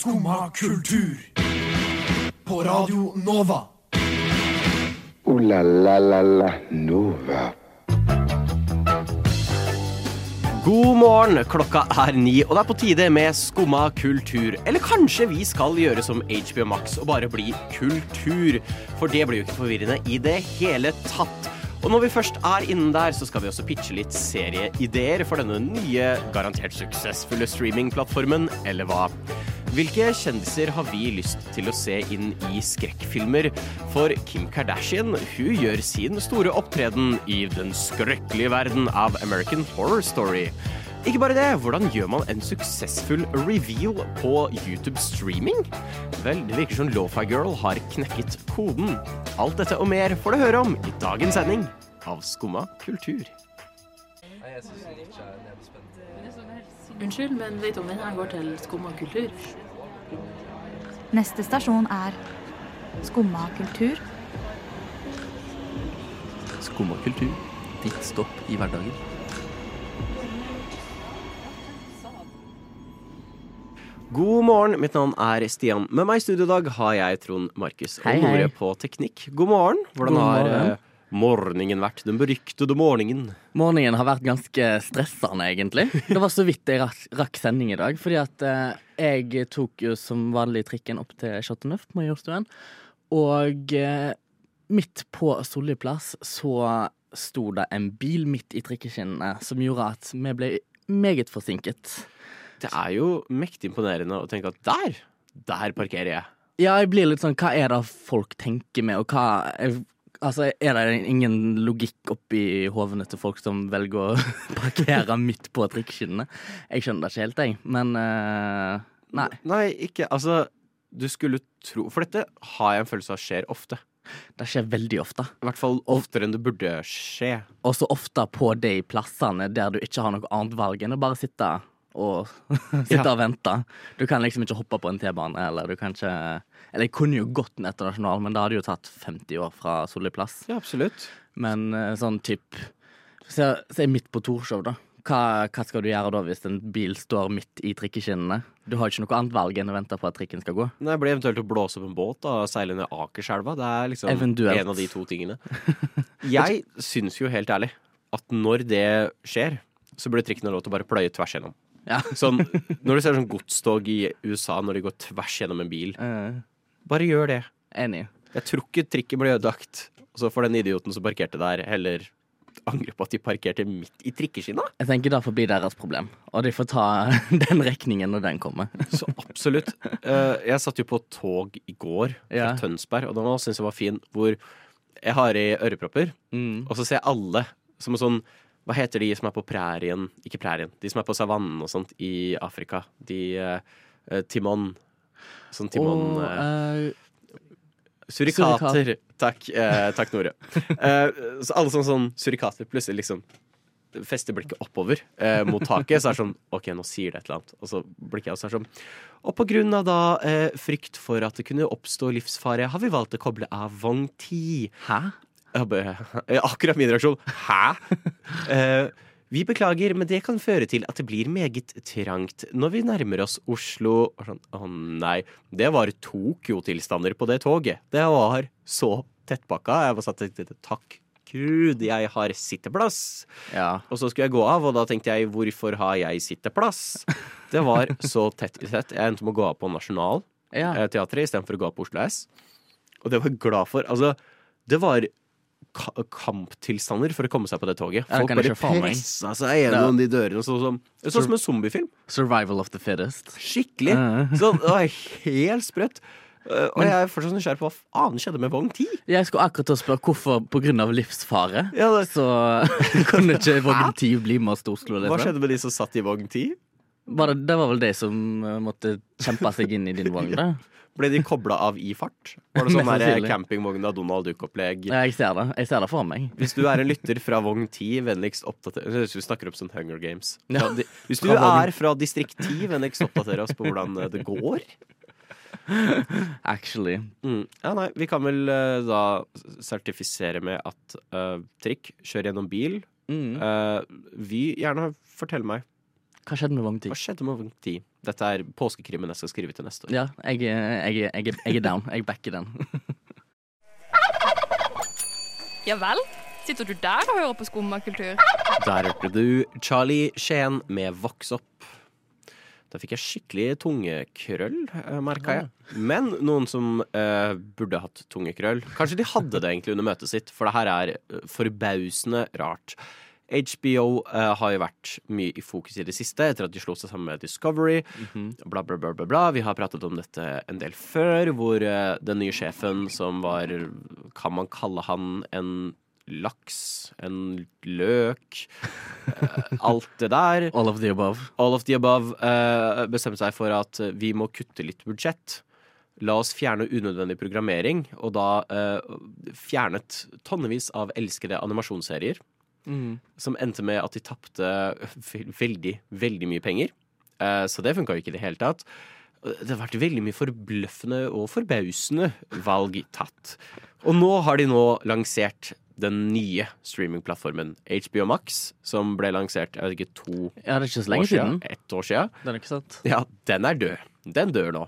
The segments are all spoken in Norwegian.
Skumma kultur. På Radio Nova. O-la-la-la-la Nova. God morgen, klokka er ni, og det er på tide med Skumma kultur. Eller kanskje vi skal gjøre som HBO Max og bare bli kultur. For det blir jo ikke forvirrende i det hele tatt. Og når vi først er innen der, så skal vi også pitche litt serieideer for denne nye, garantert suksessfulle streamingplattformen, eller hva? Hvilke kjendiser har vi lyst til å se inn i skrekkfilmer? For Kim Kardashian hun gjør sin store opptreden i den skrøkkelige verden av American Horror Story. Ikke bare det, hvordan gjør man en suksessfull reveal på YouTube streaming? Vel, det virker som Lofi Girl har knekket koden. Alt dette og mer får du høre om i dagens sending av Skumma kultur. Unnskyld, men vet du om her går til Skumma kultur? Neste stasjon er Skumma kultur. Skumma kultur. Ditt stopp i hverdagen. God morgen, mitt navn er Stian. Med meg i studiodag har jeg Trond Markus og. Nore på teknikk. God morgen. Hvordan God har morgen. eh, morgenen vært? Den beryktede morgenen. Morgenen har vært ganske stressende, egentlig. Det var så vidt jeg rakk, sending i dag. Fordi at eh, jeg tok jo som vanlig trikken opp til Chateauneuf, Majorstuen. Og eh, midt på Solli plass så sto det en bil midt i trikkeskinnene som gjorde at vi ble meget forsinket. Det er jo mektig imponerende å tenke at der, der parkerer jeg. Ja, jeg blir litt sånn Hva er det folk tenker med, og hva Altså, er det ingen logikk oppi hovene til folk som velger å parkere midt på trikkeskinnene? Jeg skjønner det ikke helt, jeg. Men uh, nei. Nei, ikke Altså, du skulle tro For dette har jeg en følelse av skjer ofte. Det skjer veldig ofte. I hvert fall oftere enn det burde skje. Og så ofte på de plassene der du ikke har noe annet valg enn å bare sitte og sitte Ja. og vente. Du kan liksom ikke hoppe på en T-bane, eller du kan ikke Eller jeg kunne jo gått en etter Nasjonal, men det hadde jo tatt 50 år fra Solli plass. Ja, absolutt. Men eh, sånn typ Se, se midt på Torshov, da. Hva, hva skal du gjøre da hvis en bil står midt i trikkeskinnene? Du har ikke noe annet valg enn å vente på at trikken skal gå. Nei, blir eventuelt å blåse opp en båt og seile ned Akerselva. Det er liksom Eventuelt. en av de to tingene. Jeg syns jo helt ærlig at når det skjer, så burde trikken ha lov til å bare pløye tvers gjennom. Ja. Sånn, når du ser sånn godstog i USA når de går tvers gjennom en bil, Eh, bare gjør det. enig. Jeg tror ikke trikken blir ødelagt. Og så får den idioten som parkerte der, heller angre på at de parkerte midt i trikkeskinna. Jeg tenker Derfor blir deres problem, og de får ta den regningen når den kommer. Så absolutt. Eh, jeg satt jo på tog i går fra Ja. Tønsberg, og den syns jeg var fin, hvor jeg har i ørepropper, Mm. og så ser jeg alle som en sånn Hva heter de som er på prærien Ikke prærien, de som er på savannen og sånt i Afrika. De eh, eh, Timon. Sånn Timon Og eh, Surikater. Surikater. Takk, eh, takk Nore. Eh, så alle sånne, sånn surikater plutselig liksom fester blikket oppover eh, mot taket, så er det sånn OK, nå sier det et eller annet. Og så blikker jeg, og så er det sånn Og på grunn av da eh, frykt for at det kunne oppstå livsfare, har vi valgt å koble av vogn 10. Hæ? Akkurat min reaksjon. Hæ? Eh, vi beklager, men det kan føre til at det blir meget trangt når vi nærmer oss Oslo. Å oh, nei, det var Tokyo-tilstander på det toget. Det var så tettpakka. Jeg var satt og tenkte takk gud, jeg har sitteplass. Ja. Og så skulle jeg gå av, og da tenkte jeg hvorfor har jeg sitteplass? Det var så tett i tett. Jeg endte med å gå av på Nasjonal ja. eh, istedenfor å gå av på Oslo S. Og det var jeg glad for. Altså, det var kamptilstander for å komme seg på det toget. Folk bare pressa seg gjennom de dørene. Sånn som, sånn som en zombiefilm. Survival of the fittest. Skikkelig. Så det var helt sprøtt. Uh, og jeg er fortsatt nysgjerrig på hva faen skjedde med vogn 10. Jeg skulle akkurat spørre hvorfor av livsfare. Ja, det, Så kunne ikke vogn 10 bli med oss til Oslo. hva Liksom. skjedde med de som satt i vogn 10? Var det, var vel det som eh, måtte kjempe seg inn i din vogn? da? Ble de kobla av i fart? Var det sånn Mest der sannsynlig. campingvogn av Donald Duck-opplegg? Ja, jeg ser det. Jeg ser det for meg. Hvis du er en lytter fra vogn 10, vennligst oppdater vi snakker opp sånn Hunger Games. Ja. Fra Hvis du er fra distrikt 10, vennligst oppdater oss på hvordan eh, det går. Actually. Mm. Ja, nei, vi kan vel uh, da sertifisere med at uh, trikk, kjør gjennom bil. Mm. Uh, vi gjerne fortell meg Hva skjedde med Vogn 10? Hva skjedde med Vogn 10? Dette er påskekrimmen jeg skal skrive til neste år. Ja, jeg, jeg, jeg, jeg er down. Jeg backer den. Ja vel? Sitter du der og hører på skummakultur? Der hørte du Charlie Skien med Voks opp. Da fikk jeg skikkelig tungekrøll, eh, merka jeg. Men noen som eh, burde hatt tungekrøll Kanskje de hadde det egentlig under møtet sitt, for det her er eh, forbausende rart. HBO eh, har jo vært mye i fokus i det siste, etter at de slo seg sammen med Discovery. Bla, bla, bla, bla, bla. Vi har pratet om dette en del før, hvor eh, den nye sjefen som var Kan man kalle han en laks? En løk? Eh, alt det der. All of the above. All of the above eh, bestemte seg for at vi må kutte litt budsjett. La oss fjerne unødvendig programmering, og da eh, fjernet tonnevis av elskede animasjonsserier. Som endte med at de tapte veldig, veldig mye penger. Eh, så det funka jo ikke i det hele tatt. Det har vært veldig mye forbløffende og forbausende valg tatt. Og nå har de nå lansert den nye streamingplattformen HBO Max, som ble lansert jeg vet ikke, to Ja, det er ikke så lenge siden. siden. Ett år siden. Den er ikke sant? Ja, den er død. Den dør nå.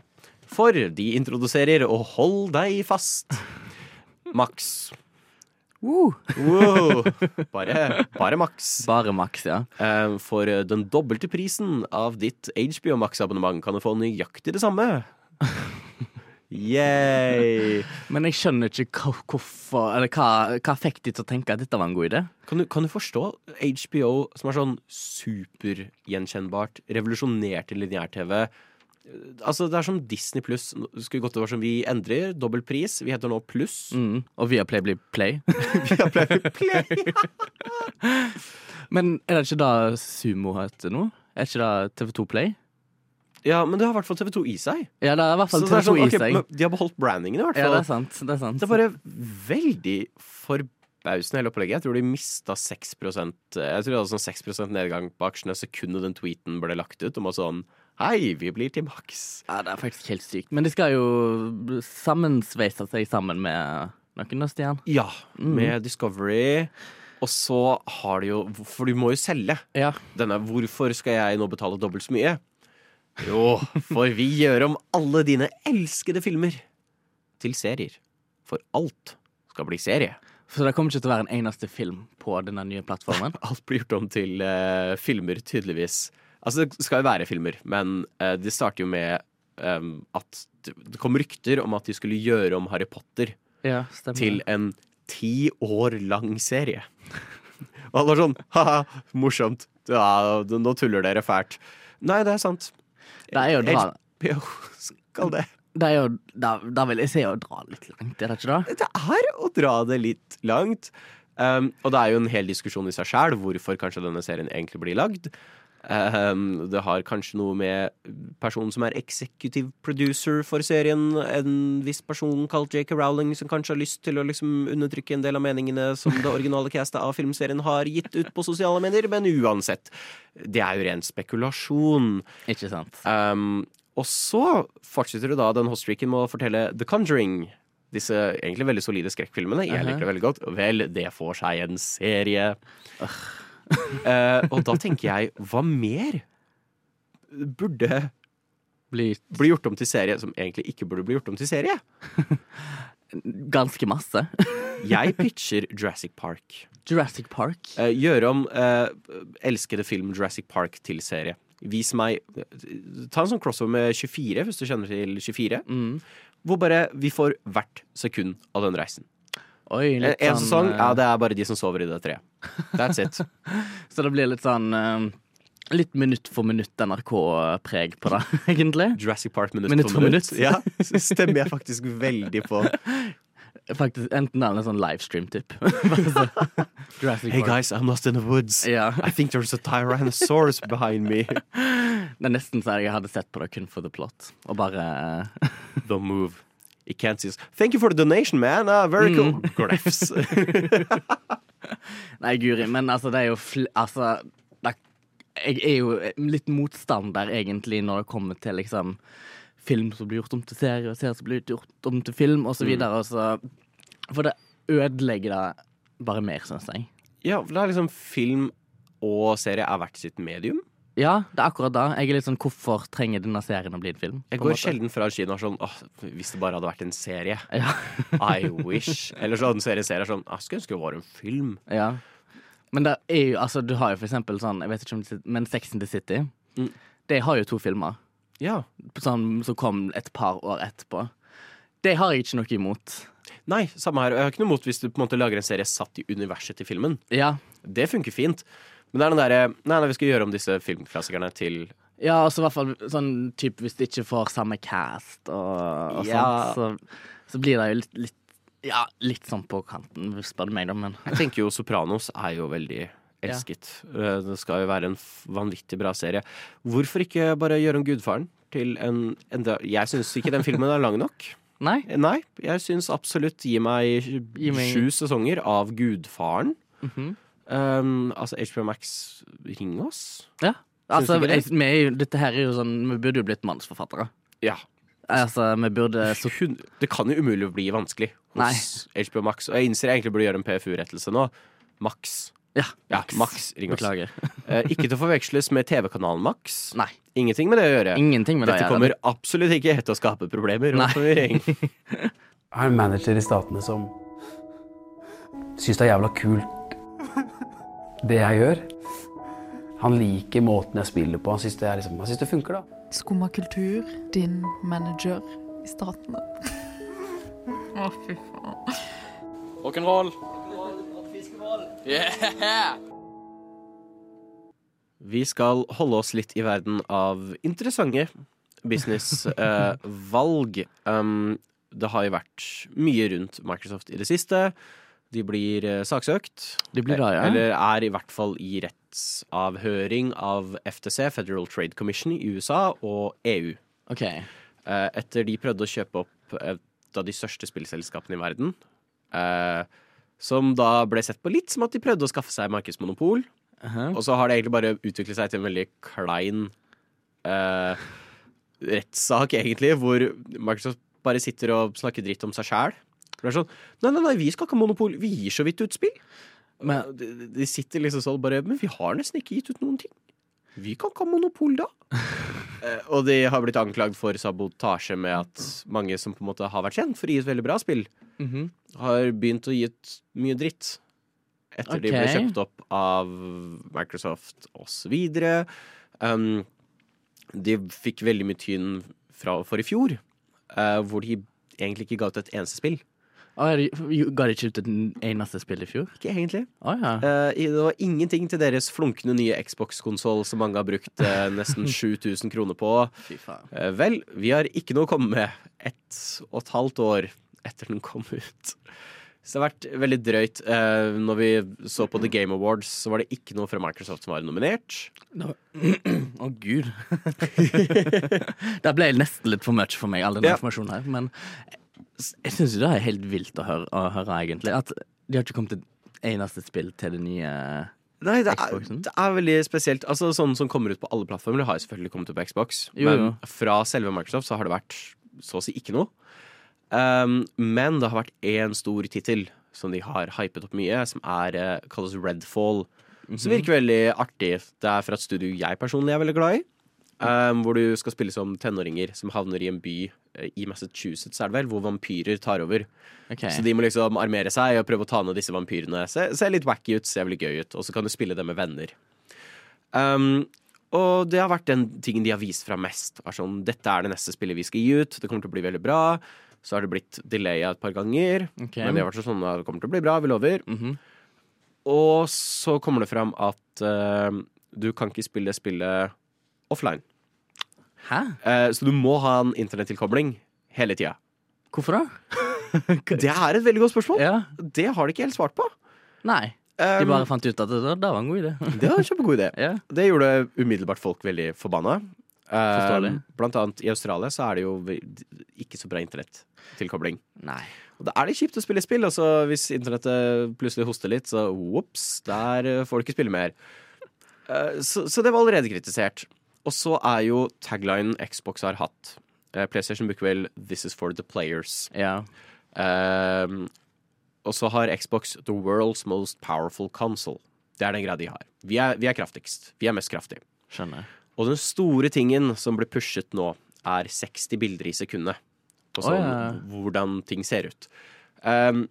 For de introduserer, og hold deg fast, Max. Wow. Bare, bare maks. Bare maks, ja. Eh, For den dobbelte prisen av ditt HBO Max-abonnement kan du få nøyaktig det samme. Yay. Men jeg skjønner ikke hva- hvorfor Eller hva, hva fikk de til å tenke at dette var en god idé? Kan du, kan du forstå HBO, som er sånn supergjenkjennbart, revolusjonerte lineær-TV? Altså, det er som Disney pluss. Skulle godt det var som vi endrer. Dobbel pris. Vi heter nå Pluss. Mm. Og Viaplay blir Play. Viaplay blir Play! Men er det ikke da Sumo heter nå? Er ikke det TV2 Play? Ja, men det har i hvert fall TV2 i seg. Ja, det er i hvert fall Så det er TV2 sånn, i ok, seg. De har beholdt brandingen, i hvert Ja, fall. det er sant. Det er sant. Det er bare veldig forbausende hele opplegget. Jeg tror de mista 6% Jeg tror de hadde sånn 6% nedgang på aksjene sekundet den tweeten ble lagt ut om at sånn Hei, vi blir til maks. Ja, det er faktisk helt sykt. Men de skal jo sammensveise seg sammen med noen, Stian. Ja, med Discovery. Og så har de jo For de må jo selge Ja. denne. Hvorfor skal jeg nå betale dobbelt så mye? Jo, for vi gjør om alle dine elskede filmer til serier. For alt skal bli serie. Så det kommer ikke til å være en eneste film på denne nye plattformen? Alt blir gjort om til uh, filmer, tydeligvis. Altså, det skal jo være filmer, men uh, det starter jo med um, at det kom rykter om at de skulle gjøre om Harry Potter Ja, til en ti år lang serie. Og alle var sånn ha-ha, morsomt. Ja, nå tuller dere fælt. Nei, det er sant. Det er jo dra, HBO skal det. det er jo, da, da vil jeg si å dra litt langt, er det ikke det? Det er å dra det litt langt. Um, og det er jo en hel diskusjon i seg sjæl hvorfor kanskje denne serien egentlig blir lagd. Um, det har kanskje noe med personen som er executive producer for serien, en viss person kalt J.K. Rowling, som kanskje har lyst til å liksom undertrykke en del av meningene som det originale castet av filmserien har gitt ut på sosiale medier, men uansett. Det er jo ren spekulasjon. Ikke sant? Um, og så fortsetter du da den hotstreaken med å fortelle The Conjuring. Disse egentlig veldig solide skrekkfilmene. Jeg liker det veldig godt. Vel, det får seg en serie. Eh, og da tenker jeg, hva mer burde Blir bli gjort om til serie som egentlig ikke burde bli gjort om til serie? ganske masse. Jeg pitcher Jurassic Park. Jurassic Park. Eh, gjøre om eh, elskede film Jurassic Park til serie. Vis meg Ta en sånn crossover med 24, hvis du kjenner til 24. Mm. Hvor bare vi får hvert sekund av den reisen. Oi, En, litt en sånn, sesong, eh, ja, det er bare de som sover i det treet. That's it. Så det blir litt sånn eh, Litt minutt for minutt NRK-preg på det, egentlig. Jurassic Park minutt, Minutt for for minutt. minutt. Ja, stemmer jeg faktisk veldig på. Faktisk Enten eller en sånn Jurassic Hey guys, I'm lost in the woods. Yeah. I think there's a Tyrannosaurus behind me. Det er nesten så jeg hadde sett på det kun for the plot. Og bare The move. Can't see. Thank you for the donation, man. Uh, very cool. Mm. Greffs. Nei, guri, men altså, det er jo fl Altså, det, jeg er jo litt motstander, egentlig, når det kommer til liksom film som blir gjort om til serie, og serier som blir gjort om til film, så videre. For det ødelegger det bare mer, syns jeg. ja, for det er liksom film og serie er hvert sitt medium. Ja, det er akkurat da. Jeg er litt sånn Hvorfor trenger denne serien å bli en film? Jeg går sjelden fra kino og sånn åh, hvis det bare hadde vært en serie. Ja. I wish. Eller så hadde serie-serie serier sånn «Ah, Jeg skulle ønske det var en film. ja. Men det er jo, altså, du har jo for eksempel sånn Jeg vet ikke om det sitter- Men Sex and the City. Mm. De har jo to filmer Ja. sånn, som kom et par år etterpå. Det har jeg ikke noe imot. Nei, samme her. Jeg har ikke noe imot hvis du på en måte lager en serie satt i universet til filmen. Ja, Det funker fint. Men det er den derre Nei, nei, vi skal gjøre om disse filmklassikerne til ja altså i hvert fall sånn type hvis de ikke får samme cast og, og Ja. sånt, så, så blir det jo litt, litt Ja, litt sånn på kanten, spør du meg, da, men Jeg tenker jo Sopranos er jo veldig elsket. Eh, Det skal jo være en f- vanvittig bra serie. Hvorfor ikke bare gjøre om Gudfaren til en enda Jeg syns ikke den filmen er lang nok. Nei. Nei, jeg syns absolutt gi meg, Gi meg- sju sesonger av Gudfaren. Mhm. Um, altså HBO Max, ring oss. Ja. Altså, jeg, vi, dette her er jo sånn Vi burde jo blitt mannsforfattere. Ja. Altså, vi burde så Hun, det kan jo umulig bli vanskelig hos HBO Max. Og jeg innser jeg egentlig burde gjøre en PFU-rettelse nå. Max. Ja. Ja, Max, ring oss. Beklager. Eh, ikke til å forveksles med TV-kanalen Max. Nei. Ingenting med det å gjøre. Ingenting med det Dette kommer absolutt ikke til å skape problemer. Nei. og forvirring. Jeg har en manager i Statene som syns det er jævla kult, det jeg gjør. Han liker måten jeg spiller på. Han syns det, er liksom, det funker, da. Skumma kultur, din manager i Statene. Å, fy faen. Rock'n'roll. Vi skal holde oss litt i verden av interessante businessvalg. um, det har jo vært mye rundt Microsoft i det siste. De blir eh, saksøkt. De blir da, ja. Eller er i hvert fall i rettsavhøring av FTC, Federal Trade Commission i USA, og EU. Okay. Eh, etter de prøvde å kjøpe opp et av de største spillselskapene i verden. eh, som da ble sett på litt som at de prøvde å skaffe seg markedsmonopol. Uh-huh. Og så har det egentlig bare utviklet seg til en veldig klein uh, rettssak, egentlig, hvor Microsoft bare sitter og snakker dritt om seg sjæl. Det er sånn Nei, nei, nei, vi skal ikke ha monopol. Vi gir så vidt ut spill. Men De, de sitter liksom sånn bare Men vi har nesten ikke gitt ut noen ting. Vi kan ikke ha monopol da. Eh, og de har blitt anklagd for sabotasje med at mange som på en måte har vært kjent for å gi et veldig bra spill, Mhm. har begynt å gi ut mye dritt. Etter de ble kjøpt opp av Microsoft osv. Um, de fikk veldig mye tyn fra, for i fjor, uh, hvor de egentlig ikke ga ut et eneste spill. De- Ga de ikke ut et eneste spill i fjor? Ikke egentlig. Å ja. uh, det var ingenting til deres flunkende nye Xbox-konsoll som mange har brukt uh, nesten 7000 kroner på. Eh, vel, vi har ikke noe å komme med ett og et halvt år etter den kom ut. Så det har vært veldig drøyt. Uh, når vi så på The Game Awards, så var det ikke noe fra Microsoft som var nominert. Å, gud. det ble nesten litt for mye for meg, all den Ja. informasjonen her. Men jeg syns jo det er helt vilt å høre, å høre, egentlig. At de har ikke kommet et eneste spill til det nye Nei, det er, det er veldig spesielt. Altså Sånn som kommer ut på alle plattformer. Har jo selvfølgelig kommet ut på Xbox, Jo, men jo. fra selve Microsoft så har det vært så å si ikke noe. Um, men det har vært én stor tittel som de har hypet opp mye, som er, eh, kalles Redfall. Som Mhm. virker veldig artig. Det er fra et studio jeg personlig er veldig glad i. Um, hvor du skal spille som tenåringer som havner i en by uh, i Massachusetts, er det vel, hvor vampyrer tar over. Okay. Så de må liksom armere seg og prøve å ta ned disse vampyrene. Se, ser litt wacky ut, ser veldig gøy ut. Og så kan du spille det med venner. Um, og det har vært den tingen de har vist fra mest. Er sånn, Dette er det neste spillet vi skal gi ut. Det kommer til å bli veldig bra. Så har det blitt delaya et par ganger. Okay. Men det har vært sånn at det kommer til å bli bra. Vi lover. Mhm. Og så kommer det fram at uh, du kan ikke spille spillet offline. Hæ? Eh, så du må ha en internettilkobling hele tida. Hvorfor da? Det er et veldig godt spørsmål. Ja. Det har de ikke helt svart på. Nei. De Um, bare fant ut at det, det var en god idé. Det var en kjempegod idé. ja. Det gjorde umiddelbart folk veldig forbanna. Eh, blant annet i Australia så er det jo ikke så bra internettilkobling. Nei. Og da er det kjipt å spille spill, og så hvis internettet plutselig hoster litt, så ops, der får du ikke spille mer. Eh, så, så det var allerede kritisert. Og så er jo taglinen Xbox har hatt. eh, PlayStation bruker vel 'This is for the players'. Ja. Eh, og så har Xbox the world's most powerful console. Det er den greia de har. Vi er, vi er kraftigst. Vi er mest kraftige. Skjønner. Og den store tingen som blir pushet nå, er 60 bilder i sekundet. Og sånn, oh, ja. hvordan ting ser ut. Um,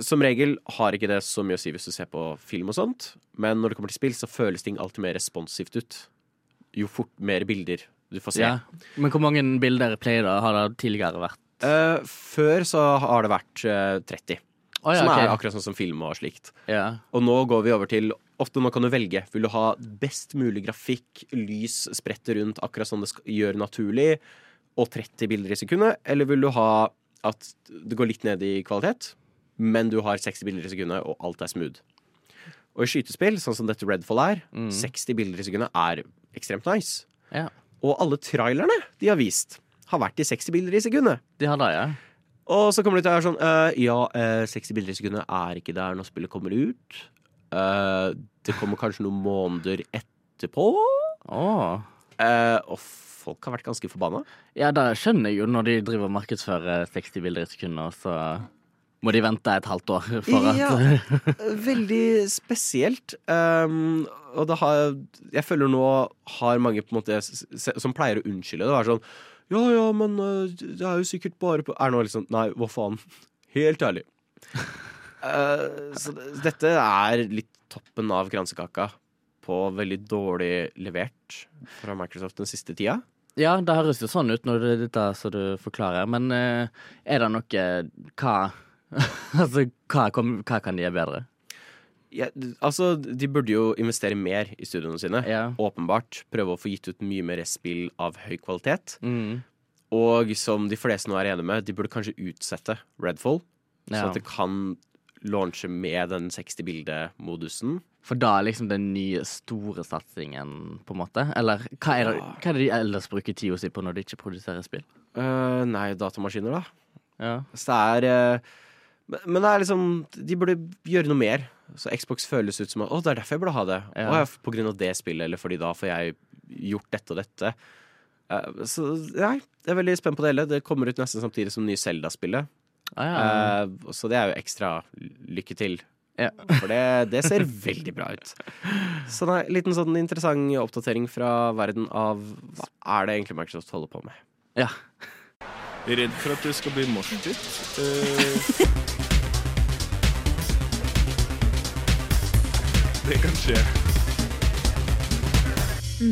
som regel har ikke det så mye å si hvis du ser på film og sånt, men når det kommer til spill, så føles ting alltid mer responsivt ut. Jo fort mer bilder du får se. Ja. Men hvor mange bilder pleier det har det tidligere vært? Eh, før så har det vært eh, 30, Oh, ja, som okay. er akkurat sånn som film og slikt. Ja. Og nå går vi over til Ofte nå kan du velge. Vil du ha best mulig grafikk, lys spredt rundt akkurat sånn det gjør naturlig, og 30 bilder i sekundet? Eller vil du ha at det går litt ned i kvalitet, men du har 60 bilder i sekundet, og alt er smooth? Og i skytespill, sånn som dette Redfall er, 60 bilder i sekundet er ekstremt nice. ja. Og alle trailerne de har vist, har vært i 60 bilder i sekundet. De har det, ja. Og så kommer de til å være sånn uh, Ja, uh, 60 bilder i sekundet er ikke der når spillet kommer ut. Uh, det kommer kanskje noen måneder etterpå. Eh, og folk har vært ganske forbanna. Ja, det skjønner jeg jo når de driver og markedsfører 60 bilder i sekundet, så må de vente et halvt år for at Ja. Veldig spesielt. Um, og det har Jeg føler nå har mange på en måte som pleier å unnskylde det. Være sånn Ja ja, men uh, det er jo sikkert bare på Er nå liksom Nei, hva faen? Helt ærlig. Uh, så dette er litt toppen av kransekaka på veldig dårlig levert fra Microsoft den siste tida. Ja, det høres jo sånn ut når det er dette som du forklarer, men uh, er det noe Hva Altså, hva, kom, hva kan de gjøre bedre? Ja, altså, de burde jo investere mer i studioene sine. Ja. Åpenbart. Prøve å få gitt ut mye mer spill av høy kvalitet. Mm. Og som de fleste nå er enige med, de burde kanskje utsette Redfall. Så Sånn at det kan launche med den 60-bilde-modusen. For da er liksom den nye store satsingen, på en måte? Eller hva er det, hva er det de ellers bruker tida si på når de ikke produserer spill? Uh, nei, datamaskiner, da. Ja. Så det er eh, men, men det er liksom De burde gjøre noe mer. Så Xbox føles ut som at Å, det er derfor jeg burde ha det. Ja. Å, ja, på grunn av det spillet, eller fordi da får jeg gjort dette og dette. Uh, så nei, jeg er veldig spent på det hele. Det kommer ut nesten samtidig som nye Zelda-spillet. Ah, ja. uh, så det er jo ekstra lykke til. Ja. For det, det ser veldig bra ut. Så nei, liten sånn interessant oppdatering fra verden av hva er det egentlig Microsoft holder på med. ja. Redd for at det skal bli moshpit. Eh, det kan skje.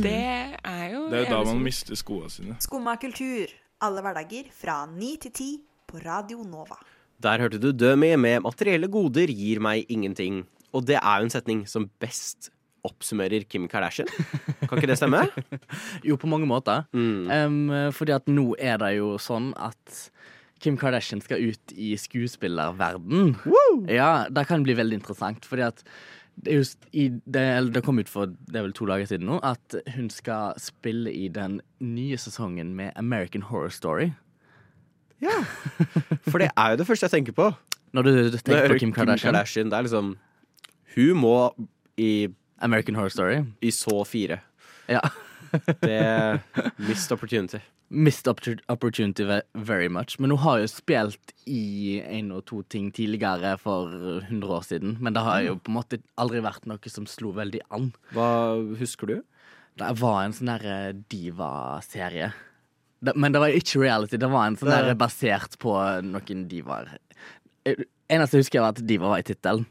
Det er jo Det er jo da man mister skoene sine. Skumma kultur. Alle hverdager fra ni til ti på Radio Nova. Der hørte du Dømi med 'Materielle goder gir meg ingenting'. Og det er jo en setning som best oppsummerer Kim Kardashian. Kan ikke det stemme? Jo, på mange måter. Mm. Um, fordi at nå er det jo sånn at Kim Kardashian skal ut i skuespillerverden. Ja, det kan bli veldig interessant, fordi at det, just i, det, det kom ut for det er vel to dager siden nå at hun skal spille i den nye sesongen med American Horror Story. Ja. For det er jo det første jeg tenker på. Når du Når på Kim Kardashian. Kim Kardashian. Det er liksom Hun må i, American Horror Story. i så fire. Ja. Det er Missed opportunity. Missed opportunity very much. Men hun har jo spilt i en og to ting tidligere for 100 år siden. Men det har jo på en måte aldri vært noe som slo veldig an. Hva husker du? Det var en sånn derre diva-serie. Men det var ikke reality. Det var en sånn der basert på noen divaer. Eh, Eneste jeg husker, var at diva var i tittelen.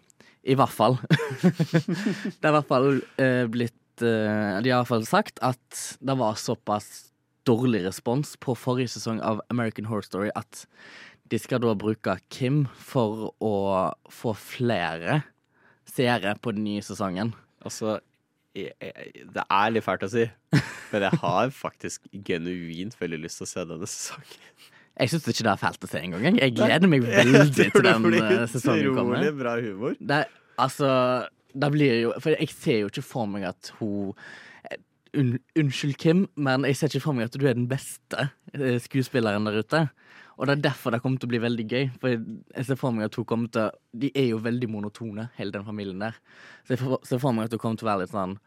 I hvert fall. det er i hvert fall eh, blitt eh, De har i hvert fall sagt at det var såpass dårlig respons på forrige sesong av American Horror Story at de skal da bruke Kim for å få flere seere på den nye sesongen. Altså jeg, jeg, Det er litt fælt å si, men jeg har faktisk genuint veldig lyst til å se denne sesongen. Jeg syns ikke det er fælt å se engang. jeg. Gleder meg veldig til den eh, sesongen kommer. Utrolig bra humor. Det, altså, det blir jo For jeg ser jo ikke for meg at hun eh, un, Unnskyld, Kim, men jeg ser ikke for meg at du er den beste eh, skuespilleren der ute. Og det er derfor det kommer til å bli veldig gøy. For jeg ser for meg at hun kommer til De er jo veldig monotone, hele den familien der. Så jeg ser for meg at hun kommer til å være litt sånn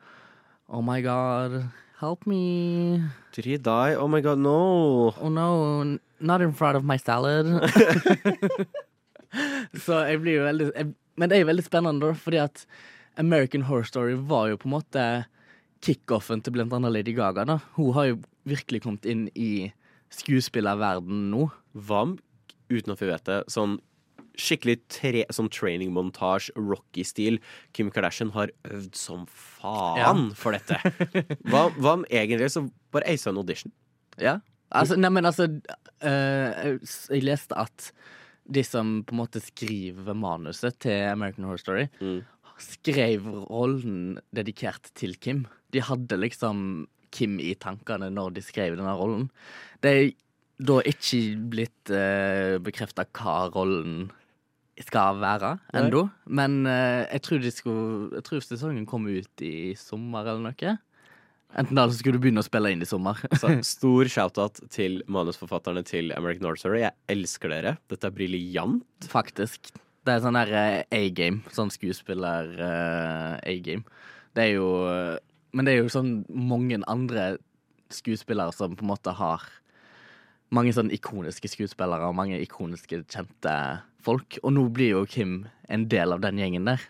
Oh my God, help me. Did he die? Oh my god, no. Oh no, not in front of my salad. så jeg blir jo veldig jeg, Men det er jo veldig spennende, da, fordi at American Horror Story var jo på en måte kickoffen til blant annet Lady Gaga. da. Hun har jo virkelig kommet inn i skuespillerverden nå. Hva om, uten at vi vet det, sånn skikkelig tre, sånn training montage, Rocky-stil. Kim Kardashian har øvd som faen Ja. for dette. Hva, hva om egentlig så bare aisa en audition? Ja. Altså, nei, men altså eh, jeg leste at de som på en måte skriver manuset til American Horror Story, skrev rollen dedikert til Kim. De hadde liksom Kim i tankene når de skrev denne rollen. Det er da ikke blitt uh, bekrefta hva rollen skal være ennå. Men uh, jeg tror skulle Jeg tror sesongen kommer ut i sommer eller noe. Enten da så skulle du begynne å spille inn i sommer. Så stor shout-out til manusforfatterne til American Horror Story. Jeg elsker dere. Dette er briljant. Faktisk. Det er sånn der eh, A-game. Sånn skuespiller eh, A-game. Det er jo eh, Men det er jo sånn mange andre skuespillere som på en måte har mange sånn ikoniske skuespillere og mange ikoniske kjente folk. Og nå blir jo Kim en del av den gjengen der.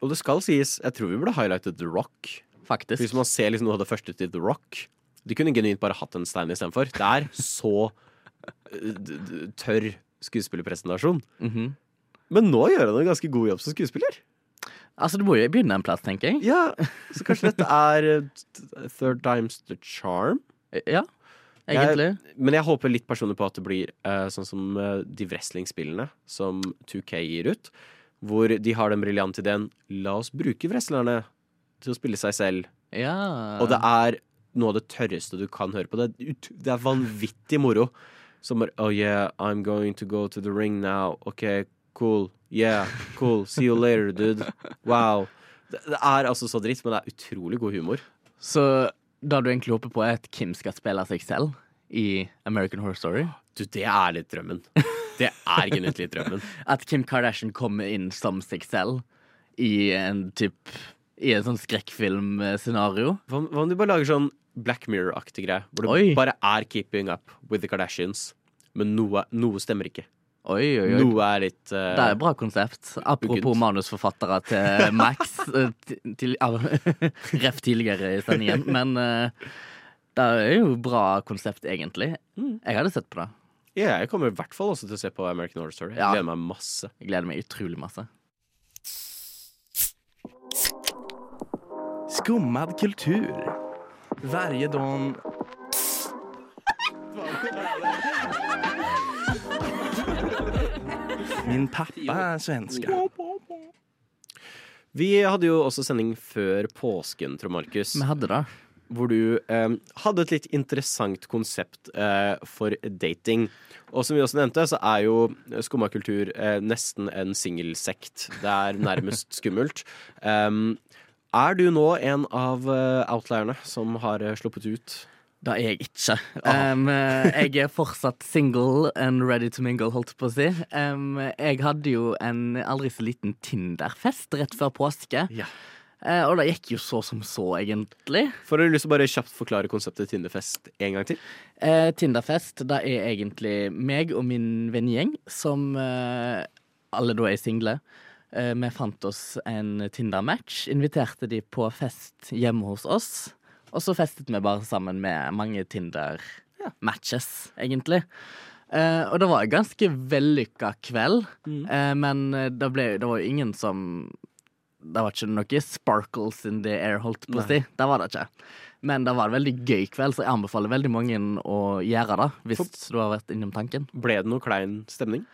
Og det skal sies, jeg tror vi burde highlightet The Rock. Faktisk. Hvis man ser liksom noe av det første til The Rock De kunne genuint bare hatt en stein istedenfor. Det er så eh, tørr skuespillerpresentasjon. Mhm. Men nå gjør han en ganske god jobb som skuespiller. Altså, du må jo begynne en plass, tenker jeg. Ja, Så kanskje dette er eh, third time's the charm? Ja, egentlig. Jeg, men jeg håper litt personlig på at det blir uh, sånn som uh, de wrestlingspillene som 2K gir ut. Hvor de har den briljante ideen La oss bruke wrestlerne til å spille seg selv. Ja. Og det er noe av det tørreste du kan høre på. Det er, det er vanvittig moro. Som bare Oh yeah, I'm going to go to the ring now. OK, cool. Yeah, cool. See you later, dude. Wow. Det, det er altså så dritt, men det er utrolig god humor. Så da du egentlig håper på, er at Kim skal spille seg selv i American Horror Story? Du, det er litt drømmen. Det er genuint litt drømmen. At Kim Kardashian kommer inn som seg selv i en typ I en sånn skrekkfilmscenario. Hva, hva om de bare lager sånn Black Mirror-aktig greie? Hvor det Oi. bare er keeping up with the Kardashians. Men noe, noe stemmer ikke. Oi, oi, oi. Noe er litt uh, Det er et bra konsept. Apropos Uggent. manusforfattere til Max. eh, til, ref tidligere i sendingen. Men uh, det er jo bra konsept, egentlig. Jeg hadde sett på det. Ja, jeg kommer i hvert fall også til å se på American Horror Story. Jeg Ja. gleder meg masse. Jeg gleder meg utrolig masse. Skummad kultur. Varje dag... Min pappa er svenska. Vi hadde jo også sending før påsken, Trond Markus. Vi hadde det. Hvor du eh, hadde et litt interessant konsept eh, for dating. Og som vi også nevnte, så er jo skumma kultur eh, nesten en singelsekt. Det er nærmest skummelt. Um, er du nå en av eh, outlierne som har eh, sluppet ut? Det er jeg ikke. Um, jeg er fortsatt single and ready to mingle, holdt på å si. Um, jeg hadde jo en aldri så liten Tinder-fest rett før påske. Eh, og det gikk jo så som så, egentlig. For har du lyst til å bare kjapt forklare konseptet Tinderfest en gang til? Uh, Tinderfest, det er egentlig meg og min vennegjeng som uh, alle da er single. Eh, vi fant oss en Tinder-match, inviterte de på fest hjemme hos oss. Og så festet vi bare sammen med mange Tinder-matches, egentlig. Eh, og det var en ganske vellykka kveld, eh, men det, ble, det var jo ingen som Det var ikke noe sparkles in the air, holdt på å si. Det var det ikke. Men det var en veldig gøy kveld, så jeg anbefaler veldig mange å gjøre det. Hvis du har vært innom tanken. Ble det noe klein stemning?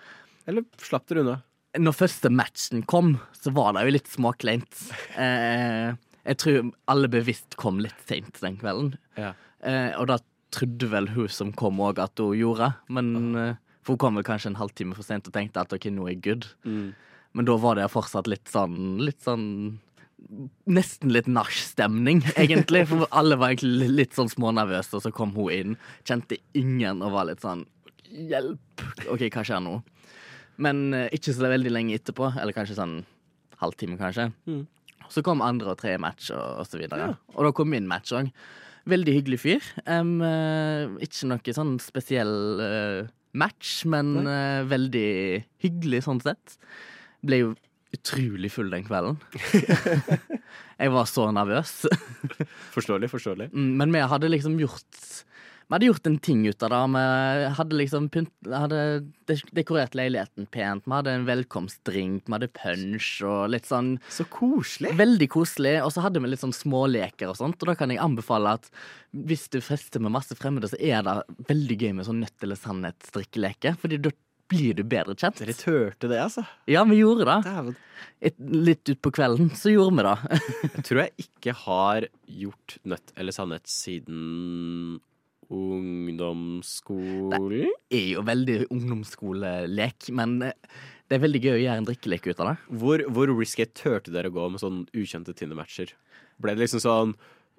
Eller slapp dere unna? Når første matchen kom, så var det jo litt småkleint. Eh, jeg tror alle bevisst kom litt seint den kvelden. Ja. Eh, og da trodde vel hun som kom òg at hun gjorde, men eh, For hun kom vel kanskje en halvtime for sent og tenkte at OK, nå er jeg good. Mm. Men da var det fortsatt litt sånn Litt sånn Nesten litt nachstemning, egentlig. For alle var egentlig litt sånn smånervøse, og så kom hun inn. Kjente ingen og var litt sånn Hjelp! OK, hva skjer nå? Men eh, ikke så veldig lenge etterpå, eller kanskje sånn halvtime, kanskje. Mm. Så kom andre og tredje match, og, og så videre. Og da kom min match òg. Veldig hyggelig fyr. Um, ikke noe sånn spesiell uh, match, men uh, veldig hyggelig sånn sett. Ble jo utrolig full den kvelden. jeg var så nervøs. Forståelig, forståelig. Mm, Men vi hadde liksom gjort Vi hadde gjort en ting ut av det. Vi hadde liksom pynt, hadde dekorert leiligheten pent. Vi hadde en velkomstdrink, vi hadde punch og litt sånn Så koselig. Veldig koselig. Og så hadde vi litt sånn småleker og sånt. Og da kan jeg anbefale at hvis du fester med masse fremmede, så er det veldig gøy med sånn nødt eller sannhet-strikkeleke. Fordi da blir du bedre kjent. Dere turte det, altså. Ja, vi gjorde det. Dæven. Et, litt utpå kvelden så gjorde vi det. Jeg tror jeg ikke har gjort Nødt eller sannhet siden ungdomsskolen. Det er jo veldig ungdomsskolelek, men eh, det er veldig gøy å gjøre en drikkelek ut av det. Hvor, hvor risky turte dere å gå med sånn ukjente Tinder-matcher? Ble det liksom sånn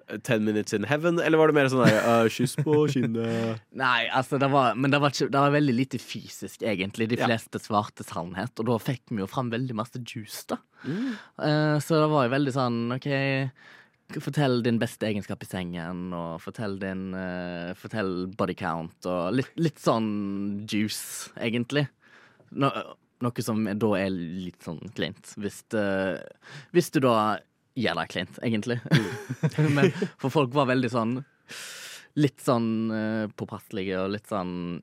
eh, Ten minutes in heaven, eller var det mer sånn der uh, kyss på kinnet? Nei, altså, det var, men det var, ikke, det var veldig lite fysisk, egentlig. De Ja. fleste svarte sannhet, og da fikk vi jo fram veldig masse juice, da. Mm. Uh, så det var jo veldig sånn OK, fortell din beste egenskap i sengen, og fortell din uh, Fortell body count, og litt, litt sånn juice, egentlig. No, noe som da er litt sånn kleint. Hvis, uh, hvis du da gjør det kleint, egentlig. Men for folk var veldig sånn Litt sånn uh, påpasselige og litt sånn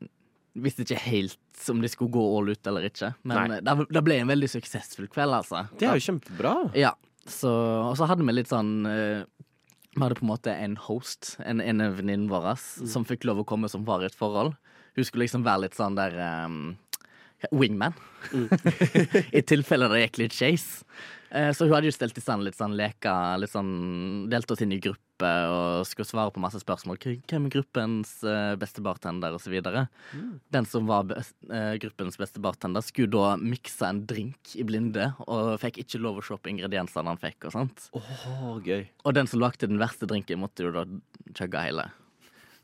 Visste ikke helt om de skulle gå all ut eller ikke. Men det, det ble en veldig suksessfull kveld, altså. Det er jo kjempebra. Ja, så, og så hadde vi litt sånn eh, Vi hadde på en måte en host, en, en av vår, mm. som fikk lov å komme som var i et forhold. Hun skulle liksom være litt sånn der um, wingman. I tilfelle det gikk litt skeis. Eh, så hun hadde jo stelt i stand litt sånn leker, litt sånn delt oss inn i grupper og skulle svare på masse spørsmål. Hvem er gruppens eh, beste bartender, og så videre. Den som var eh, gruppens beste bartender, skulle da mikse en drink i blinde, og fikk ikke lov å se på ingrediensene han fikk. og sånt. Åh, gøy. Og den som lagde den verste drinken, måtte jo da chugge hele.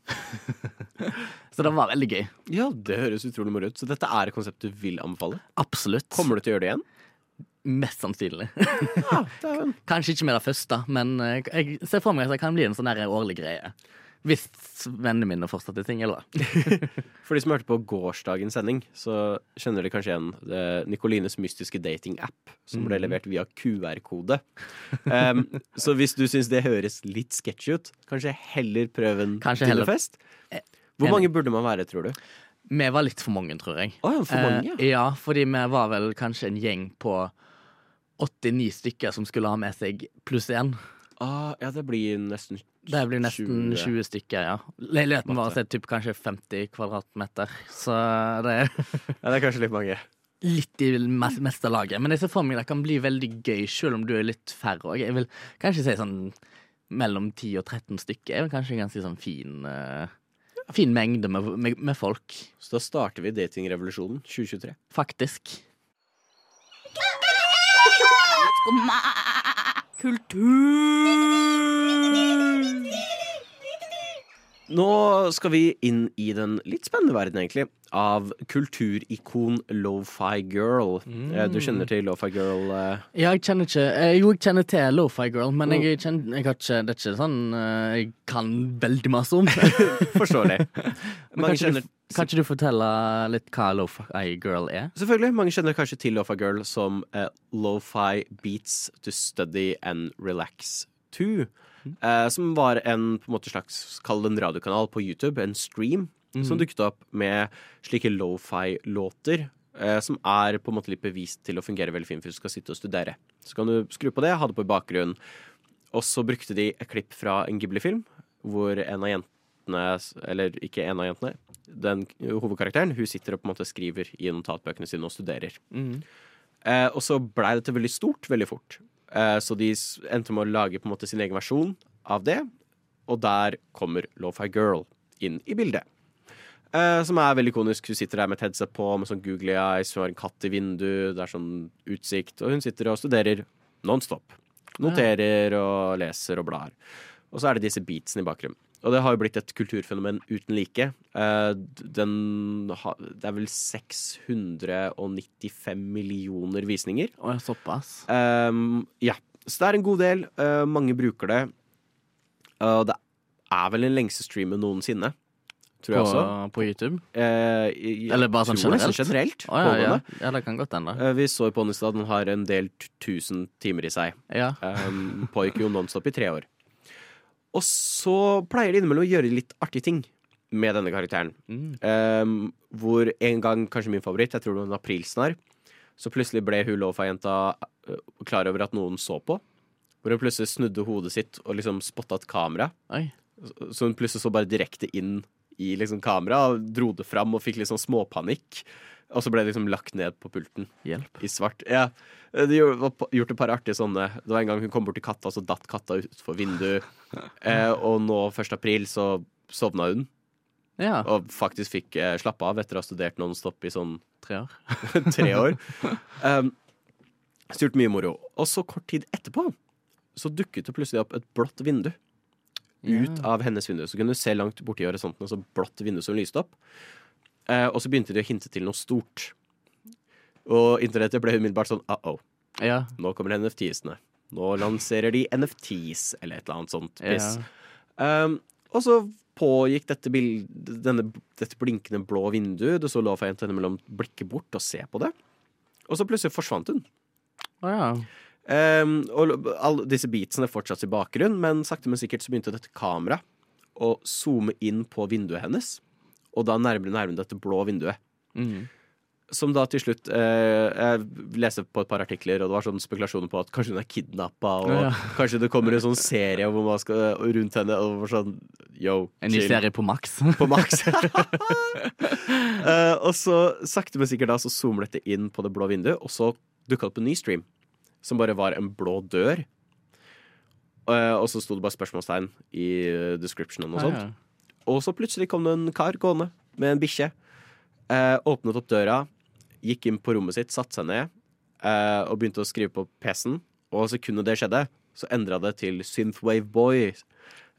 så det var veldig gøy. Ja, det høres utrolig moro ut. Så dette er et konsept du vil anbefale? Absolutt. Kommer du til å gjøre det igjen? Mest sannsynlig. Ja. Kanskje ikke med det første, men eh, jeg ser for meg at det kan bli en sånn årlig greie. Hvis vennene mine fortsatt er single, da. For de som hørte på gårsdagens sending, så kjenner de kanskje igjen eh, Nicolines mystiske dating-app, som ble Mhm. levert via QR-kode. Um, så hvis du syns det høres litt sketchy ut, kanskje heller prøv en Tinderfest? Eh, Hvor mange burde man være, tror du? Vi var litt for mange, tror jeg. Oh, ja, for mange, Eh, ja, fordi vi var vel kanskje en gjeng på 89 stykker som skulle ha med seg pluss én. Ah, ja, det blir nesten Det blir nesten 20 stykker, ja. Leiligheten var er typ kanskje 50 kvadratmeter, så det er Ja, det er kanskje litt mange. litt i meste laget. Men jeg ser for meg det kan bli veldig gøy, selv om du er litt færre òg. Jeg vil kanskje si sånn mellom 10 og 13 stykker er kanskje en ganske sånn fin uh Fin mengde med, med, med folk. Så da starter vi datingrevolusjonen 2023. Faktisk. Skumma kultur. Nå skal vi inn i den litt spennende verden, egentlig, av kulturikon Lo-Fi Girl. Mm. Du kjenner til Lo-Fi Girl? Uh... Ja, jeg kjenner ikke eh, Jo, jeg kjenner til Lo-Fi Girl, men jeg, kjenner, jeg har ikke, det er ikke sånn eh, jeg kan veldig masse om. Forståelig. Mange kjenner, du, kan ikke du fortelle litt hva Lo-Fi Girl er? selvfølgelig, mange kjenner kanskje til Lo-Fi Girl som uh, Lo-Fi Beats to Study and Relax 2. Mm. Uh, som var en på en måte slags, kall det en radiokanal på YouTube, en stream, som dukket opp med slike lo-fi-låter. Uh, som er på en måte litt bevist til å fungere veldig fint hvis du skal sitte og studere. Så kan du skru på det, ha det på i bakgrunnen. Og så brukte de et klipp fra en Ghibli-film, hvor en av jentene, eller ikke en av jentene, den hovedkarakteren, hun sitter og på en måte skriver i notatbøkene sine og studerer. Eh, og så blei dette veldig stort veldig fort. Eh, så de endte med å lage på en måte sin egen versjon av det. Og der kommer Lo-Fi Girl inn i bildet. Eh, som er veldig ikonisk. Hun sitter der med et headset på med sånn googly eyes, hun har en katt i vinduet, det er sånn utsikt. Og hun sitter og studerer nonstop. Noterer og leser og blar. Og så er det disse beatsene i bakgrunnen. Og det har jo blitt et kulturfenomen uten like. Eh, den det er vel 695 millioner visninger. Å, såpass? Um, ja. Så det er en god del. Uh, mange bruker det. Og det er vel den lengste streamen noensinne. tror jeg På, også. på YouTube? Eh, i- Eller bare sånn generelt? generelt. Å, ja, ja. ja, det kan godt hende. Vi så jo på Onnestad, den har en del tusen timer i seg. Ja. Um, pågikk jo nonstop i tre år. Og så pleier de innimellom å gjøre litt artige ting med denne karakteren. Mm. Um, hvor en gang, kanskje min favoritt, jeg tror det var en aprilsnarr, så plutselig ble hun Lofa-jenta uh, klar over at noen så på. Hvor hun plutselig snudde hodet sitt og liksom spotta et kamera. Oi. Så- Så hun plutselig så bare direkte inn i liksom kamera, dro det fram og fikk litt sånn småpanikk. Og så ble det liksom lagt ned på pulten. Hjelp. I svart. Ja. De gjorde- gjort et par artige sånne. Det var en gang hun kom bort til katta, så datt katta utfor vinduet. Eh, og nå 1. april så sovna hun. Ja. Og faktisk fikk eh, slappe av etter å ha studert nonstop i sånn Tre år. tre år. Um, så gjort mye moro. Og så kort tid etterpå så dukket det plutselig opp et blått vindu. Ut Ja. av hennes vindu. Så kunne du se langt borti horisonten, altså så blått vindu som lyste opp. Eh, og så begynte de å hinte til noe stort. Og internettet ble umiddelbart sånn uh-oh. Ja. Nå kommer NFT-ene. Nå lanserer de NFTs, eller et eller annet sånt piss. Ja. Um, og så pågikk dette, bildet, denne, dette blinkende blå vinduet. Det så Lofa-jenta innimellom blikke bort og se på det. Og så plutselig forsvant hun. Å ja. Um, og alle disse beatsene fortsatt i bakgrunnen, men sakte, men sikkert så begynte dette kameraet å zoome inn på vinduet hennes. Og da nærmere nærmere dette blå vinduet. Mm. Som da til slutt eh, Jeg leste på et par artikler, og det var sånn spekulasjoner på at kanskje hun er kidnappa, og Ja. kanskje det kommer en sånn serie hvor man skal rundt henne, og sånn yo. En ny serie på Max. På Max. Eh, og så sakte, men sikkert da så zoomer dette inn på det blå vinduet, og så dukka det opp en ny stream, som bare var en blå dør. Eh, og så sto det bare spørsmålstegn i eh, descriptionen og Ah, sånt. Og så plutselig kom det en kar gående med en bikkje. Eh, åpnet opp døra, gikk inn på rommet sitt, satte seg ned og begynte å skrive på PC-en. Og sekundet det skjedde, så endra det til Synthwave Boy.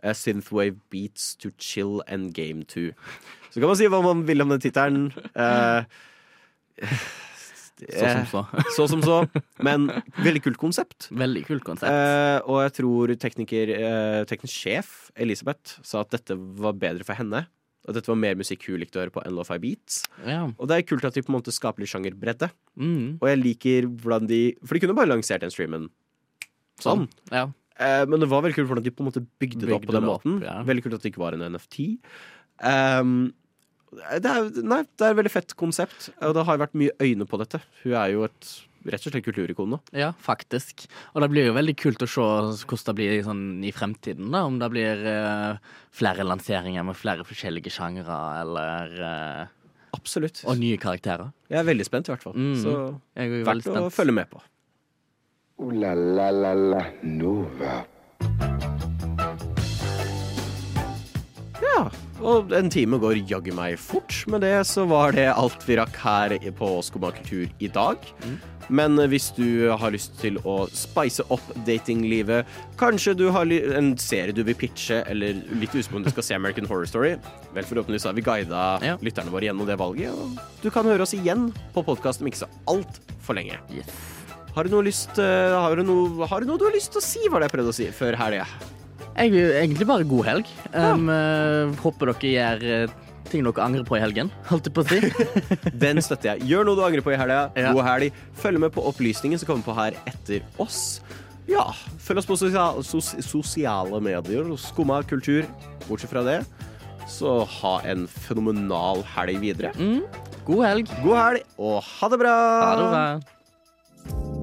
Synthwave Beats to Chill and Game 2. Så kan man si hva man vil om den tittelen. Eh, Så som så. så som så. Men veldig kult konsept. Veldig kult konsept. Eh, og jeg tror tekniker, eh, teknisk sjef Elisabeth sa at dette var bedre for henne. At dette var mer musikk hun likte å høre på enn Lo-Fi Beats. Ja. Og det er kult at de på en måte skaper litt sjangerbredde. Mm. Og jeg liker hvordan de For de kunne bare lansert den streamen sånn. Ja. Eh, men det var veldig kult hvordan de på en måte bygde det opp på den måten. ja. Veldig kult at det ikke var en NFT. Um, det, er, nei, det er et veldig fett konsept, og det har vært mye øyne på dette. Hun er jo et rett og slett kulturikon nå. Ja, faktisk. Og det blir jo veldig kult å se hvordan det blir sånn i fremtiden. da Om det blir uh, flere lanseringer med flere forskjellige sjangre, eller uh, Absolutt. Og nye karakterer. Jeg er veldig spent, i hvert fall. Mm. Så Jeg er jo verdt å følge med på. Uh, la la la la Nova. Og en time går jaggu meg fort. Med det så var det alt vi rakk her på Skumma kultur i dag. Men hvis du har lyst til å spice opp datinglivet, kanskje du har en serie du vil pitche, eller litt usikker om du skal se American Horror Story, vel forhåpentligvis har vi guida lytterne våre gjennom det valget, og du kan høre oss igjen på podkast om ikke så altfor lenge. Har du noe lyst eh, har, du noe, har du noe du har lyst til å si, var det jeg prøvde å si, før helga? Jeg vil egentlig bare god helg. Um, eh, håper dere gjør eh, ting dere angrer på i helgen, holdt jeg på å si. Den støtter jeg. Gjør noe du angrer på i helga. God helg. Følg med på opplysningen som kommer på her etter oss. Ja, følg oss på sosial, sos, sosiale medier. Skumma kultur. Bortsett fra det, så ha en fenomenal helg videre. God helg. God helg, og ha det bra! Ha det bra.